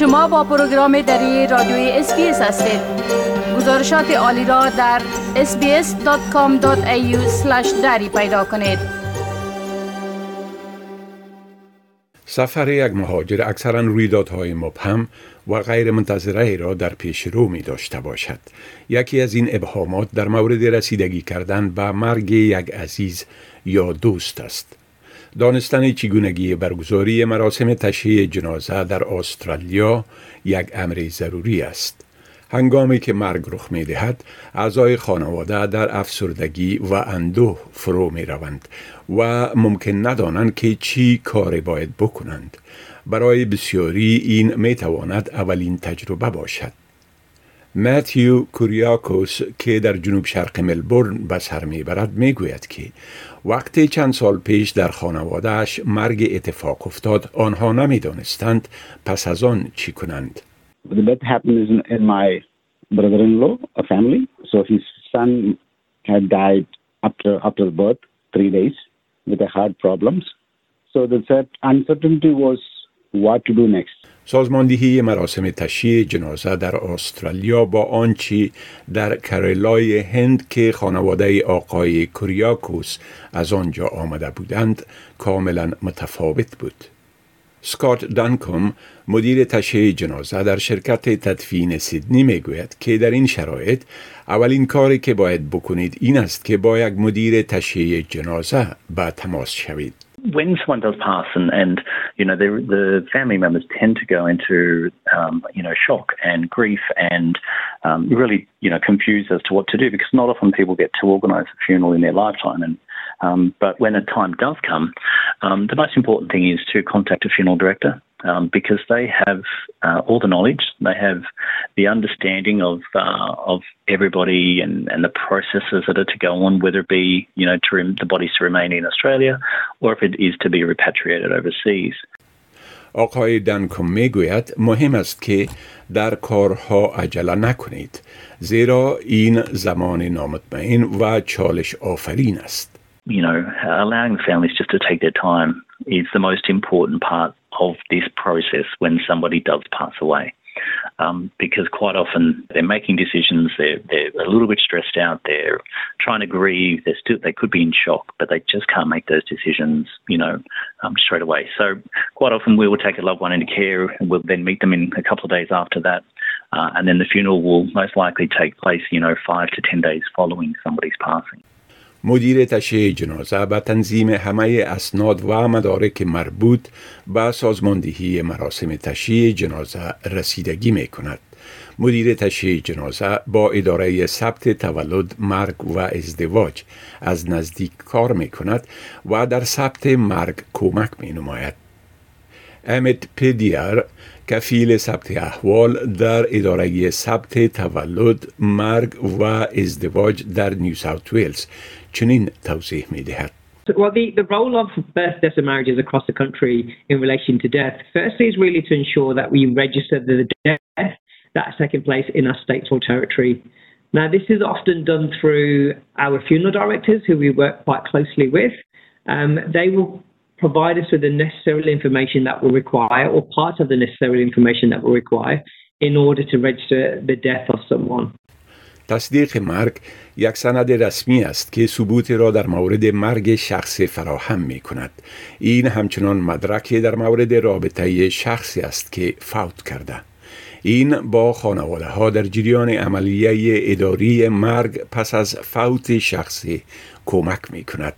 شما با پروگرام دری رادیوی SBS هستید گزارشات عالی را در sbs.com.au دری پیدا کنید سفر یک مهاجر اکثرا رویدادهای مبهم و غیر منتظره را در پیش رو می داشته باشد. یکی از این ابهامات در مورد رسیدگی کردن به مرگ یک عزیز یا دوست است. دانستن چگونگی برگزاری مراسم تشییع جنازه در استرالیا یک امر ضروری است. هنگامی که مرگ رخ می دهد، اعضای خانواده در افسردگی و اندوه فرو می روند و ممکن ندانند که چی کار باید بکنند. برای بسیاری این می تواند اولین تجربه باشد. ماتیو کوریاکوس که در جنوب شرق ملبورن به سر می‌برد می‌گوید که وقتی چند سال پیش در خانوادهش مرگ اتفاق افتاد آنها نمی‌دانستند پس از آن چی کنند. What to do next. سازماندهی مراسم تشییع جنازه در استرالیا با آنچه در کرلای هند که خانواده آقای کوریاکوس از آنجا آمده بودند کاملا متفاوت بود. سکات دانکوم مدیر تشییع جنازه در شرکت تدفین سیدنی می‌گوید که در این شرایط اولین کاری که باید بکنید این است که با یک مدیر تشییع جنازه به تماس شوید. When someone does pass and, and you know, the, the family members tend to go into, um, you know, shock and grief and um, really, you know, confused as to what to do because not often people get to organise a funeral in their lifetime. And um, But when a time does come, um, the most important thing is to contact a funeral director um, because they have uh, all the knowledge, they have the understanding of uh, of everybody and, and the processes that are to go on, whether it be you know to rem- the bodies to remain in Australia or if it is to be repatriated overseas. آقای دنکوم میگوید مهم است که در کارها عجله نکنید زیرا این زمان نامطمئن و چالش آفرین است. You know, allowing the families just to take their time is the most important part of this process when somebody does pass away. Um, because quite often they're making decisions, they're, they're a little bit stressed out, they're trying to grieve, they're still, they could be in shock, but they just can't make those decisions, you know, um, straight away. So quite often we will take a loved one into care and we'll then meet them in a couple of days after that. Uh, and then the funeral will most likely take place, you know, five to ten days following somebody's passing. مدیر تشییع جنازه به تنظیم همه اسناد و مدارک مربوط به سازماندهی مراسم تشییع جنازه رسیدگی می کند. مدیر تشییع جنازه با اداره ثبت تولد، مرگ و ازدواج از نزدیک کار می کند و در ثبت مرگ کمک می نماید. امت پیدیر کفیل ثبت احوال در اداره ثبت تولد، مرگ و ازدواج در نیو ساوت ویلز چنین توضیح می دهد. Well, the, the role of birth, deaths, and marriages across the country in relation to death, firstly, is really to ensure that we register the death that's taken place in our state or territory. Now, this is often done through our funeral directors, who we work quite closely with. Um, they will provide us with the necessary information that we require, or part of the necessary information that we require, in order to register the death of someone. تصدیق مرگ یک سند رسمی است که ثبوت را در مورد مرگ شخص فراهم می کند. این همچنان مدرکی در مورد رابطه شخصی است که فوت کرده. این با خانواده ها در جریان عملیه اداری مرگ پس از فوت شخصی کمک می کند.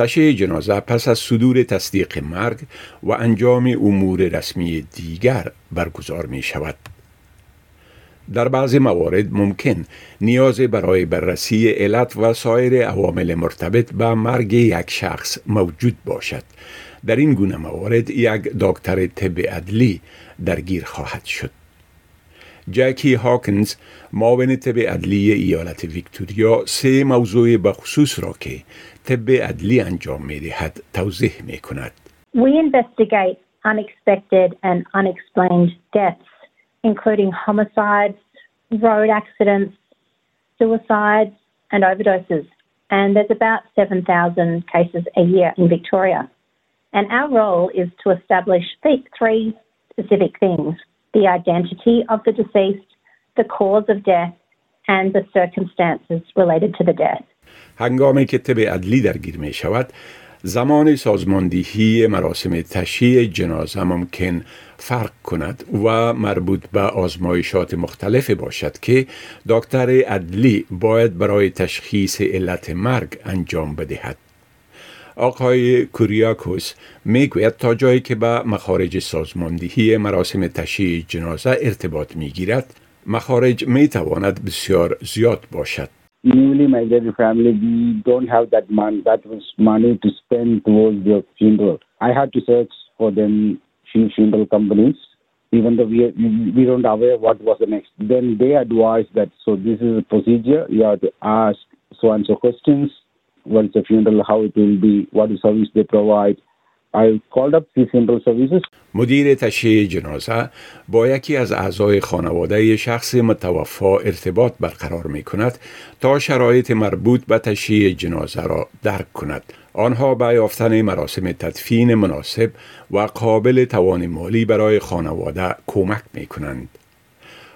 تشییع جنازه پس از صدور تصدیق مرگ و انجام امور رسمی دیگر برگزار می شود. در بعضی موارد ممکن نیاز برای بررسی علت و سایر عوامل مرتبط به مرگ یک شخص موجود باشد. در این گونه موارد یک دکتر طب عدلی درگیر خواهد شد. جکی هاکنز معاون طب عدلی ایالت ویکتوریا سه موضوع بخصوص را که طب عدلی انجام می دهد توضیح می کند. We investigate unexpected and unexplained deaths including homicides, road accidents, suicides, and overdoses. And there's about 7,000 cases a year in Victoria. And our role is to establish three specific things. the identity of the deceased, the cause of death, and the circumstances related to the death. هنگامی که طب عدلی درگیر می شود زمان سازماندهی مراسم تشییع جنازه ممکن فرق کند و مربوط به آزمایشات مختلف باشد که دکتر عدلی باید برای تشخیص علت مرگ انجام بدهد. آقای کوریاکوس می‌گوید تا جایی که به مخارج سازماندهی مراسم تشییع جنازه ارتباط می‌گیرد مخارج می تواند بسیار زیاد باشد. newly migrated family, we don't have that money, that was money to spend towards their funeral. I had to search for them few funeral companies, even though we we don't aware what was the next. Then they advised that so this is a procedure. You have to ask so and so questions. Is the funeral? How it will be? What is service they provide? I called up the central services. مدیر تشییع جنازه با یکی از اعضای خانواده شخص متوفا ارتباط برقرار می کند تا شرایط مربوط به تشییع جنازه را درک کند. آنها به یافتن مراسم تدفین مناسب و قابل توان مالی برای خانواده کمک می کنند.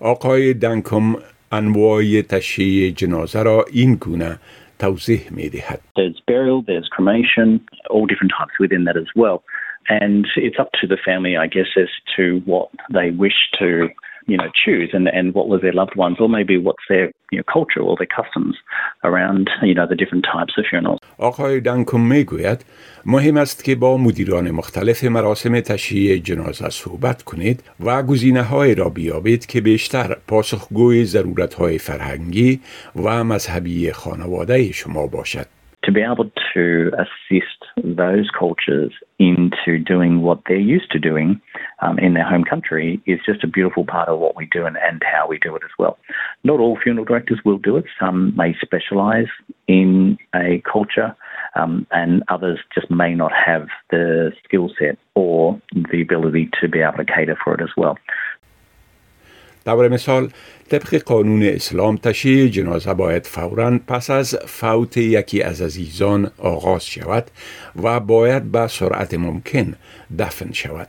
آقای دنکم انواع تشییع جنازه را این گونه توضیح می دهد. There's burial, there's cremation, all different types within that as well. And it's up to the family, I guess, as to what they wish to you know, choose and, and what was their loved ones, or maybe what's their you know, culture or their customs around you know, the different types of funerals. آقای دنکم می‌گوید مهم است که با مدیران مختلف مراسم تشییع جنازه صحبت کنید و گزینه های را بیابید که بیشتر پاسخگوی ضرورت های فرهنگی و مذهبی خانواده شما باشد. To be able to assist those cultures into doing what they're used to doing um, in their home country is just a beautiful part of what we do and, and how we do it as well. Not all funeral directors will do it. Some may specialise in a culture um, and others just may not have the skill set or the ability to be able to cater for it as well. طور مثال طبق قانون اسلام تشییع جنازه باید فورا پس از فوت یکی از عزیزان آغاز شود و باید به سرعت ممکن دفن شود.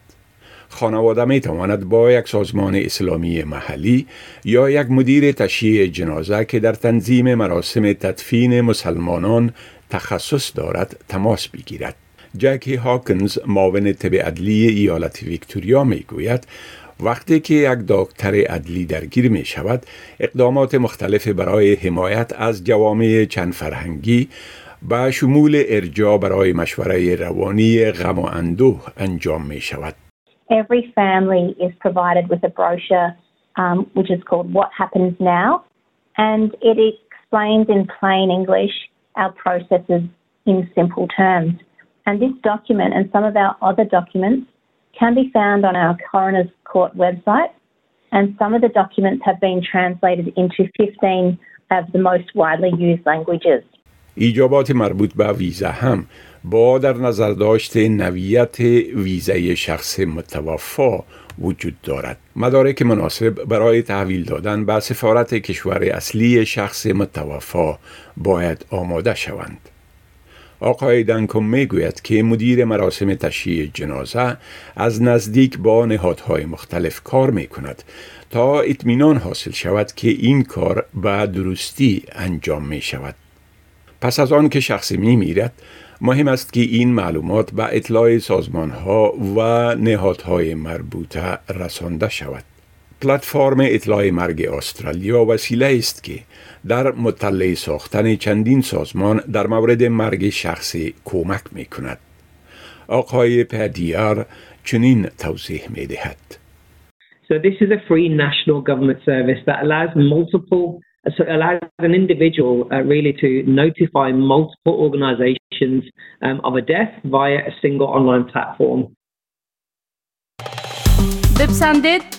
خانواده می تواند با یک سازمان اسلامی محلی یا یک مدیر تشییع جنازه که در تنظیم مراسم تدفین مسلمانان تخصص دارد تماس بگیرد. جکی هاکنز معاون طب عدلی ایالت ویکتوریا می گوید وقتی که یک دکتر عدلی درگیر می شود اقدامات مختلف برای حمایت از جوامع چند فرهنگی با شمول ارجاع برای مشوره روانی غم و اندوه انجام می شود. Every family is provided with a brochure um, which is called What Happens Now and it explains in plain English our processes in simple terms. And this document and some of our other documents can be found on our Coroner's Court website, and some of the documents have been translated into 15 of the most widely used languages. ایجابات مربوط به ویزا هم با در نظر داشت نویت ویزای شخص متوفا وجود دارد. مدارک مناسب برای تحویل دادن به سفارت کشور اصلی شخص متوفا باید آماده شوند. آقای دنکم می‌گوید که مدیر مراسم تشییع جنازه از نزدیک با نهادهای مختلف کار می کند تا اطمینان حاصل شود که این کار به درستی انجام می شود. پس از آن که شخصی می میرد مهم است که این معلومات به اطلاع سازمان ها و نهادهای مربوطه رسانده شود. پلتفرم اطلاع مرگ استرالیا وسیله است که در مطلع ساختن چندین سازمان در مورد مرگ شخصی کمک می کند. آقای پدیار چنین توضیح می دهد. So this is a free national government service that allows multiple so allows an individual uh, really to notify multiple organizations um, of a death via a single online platform. بپسندید،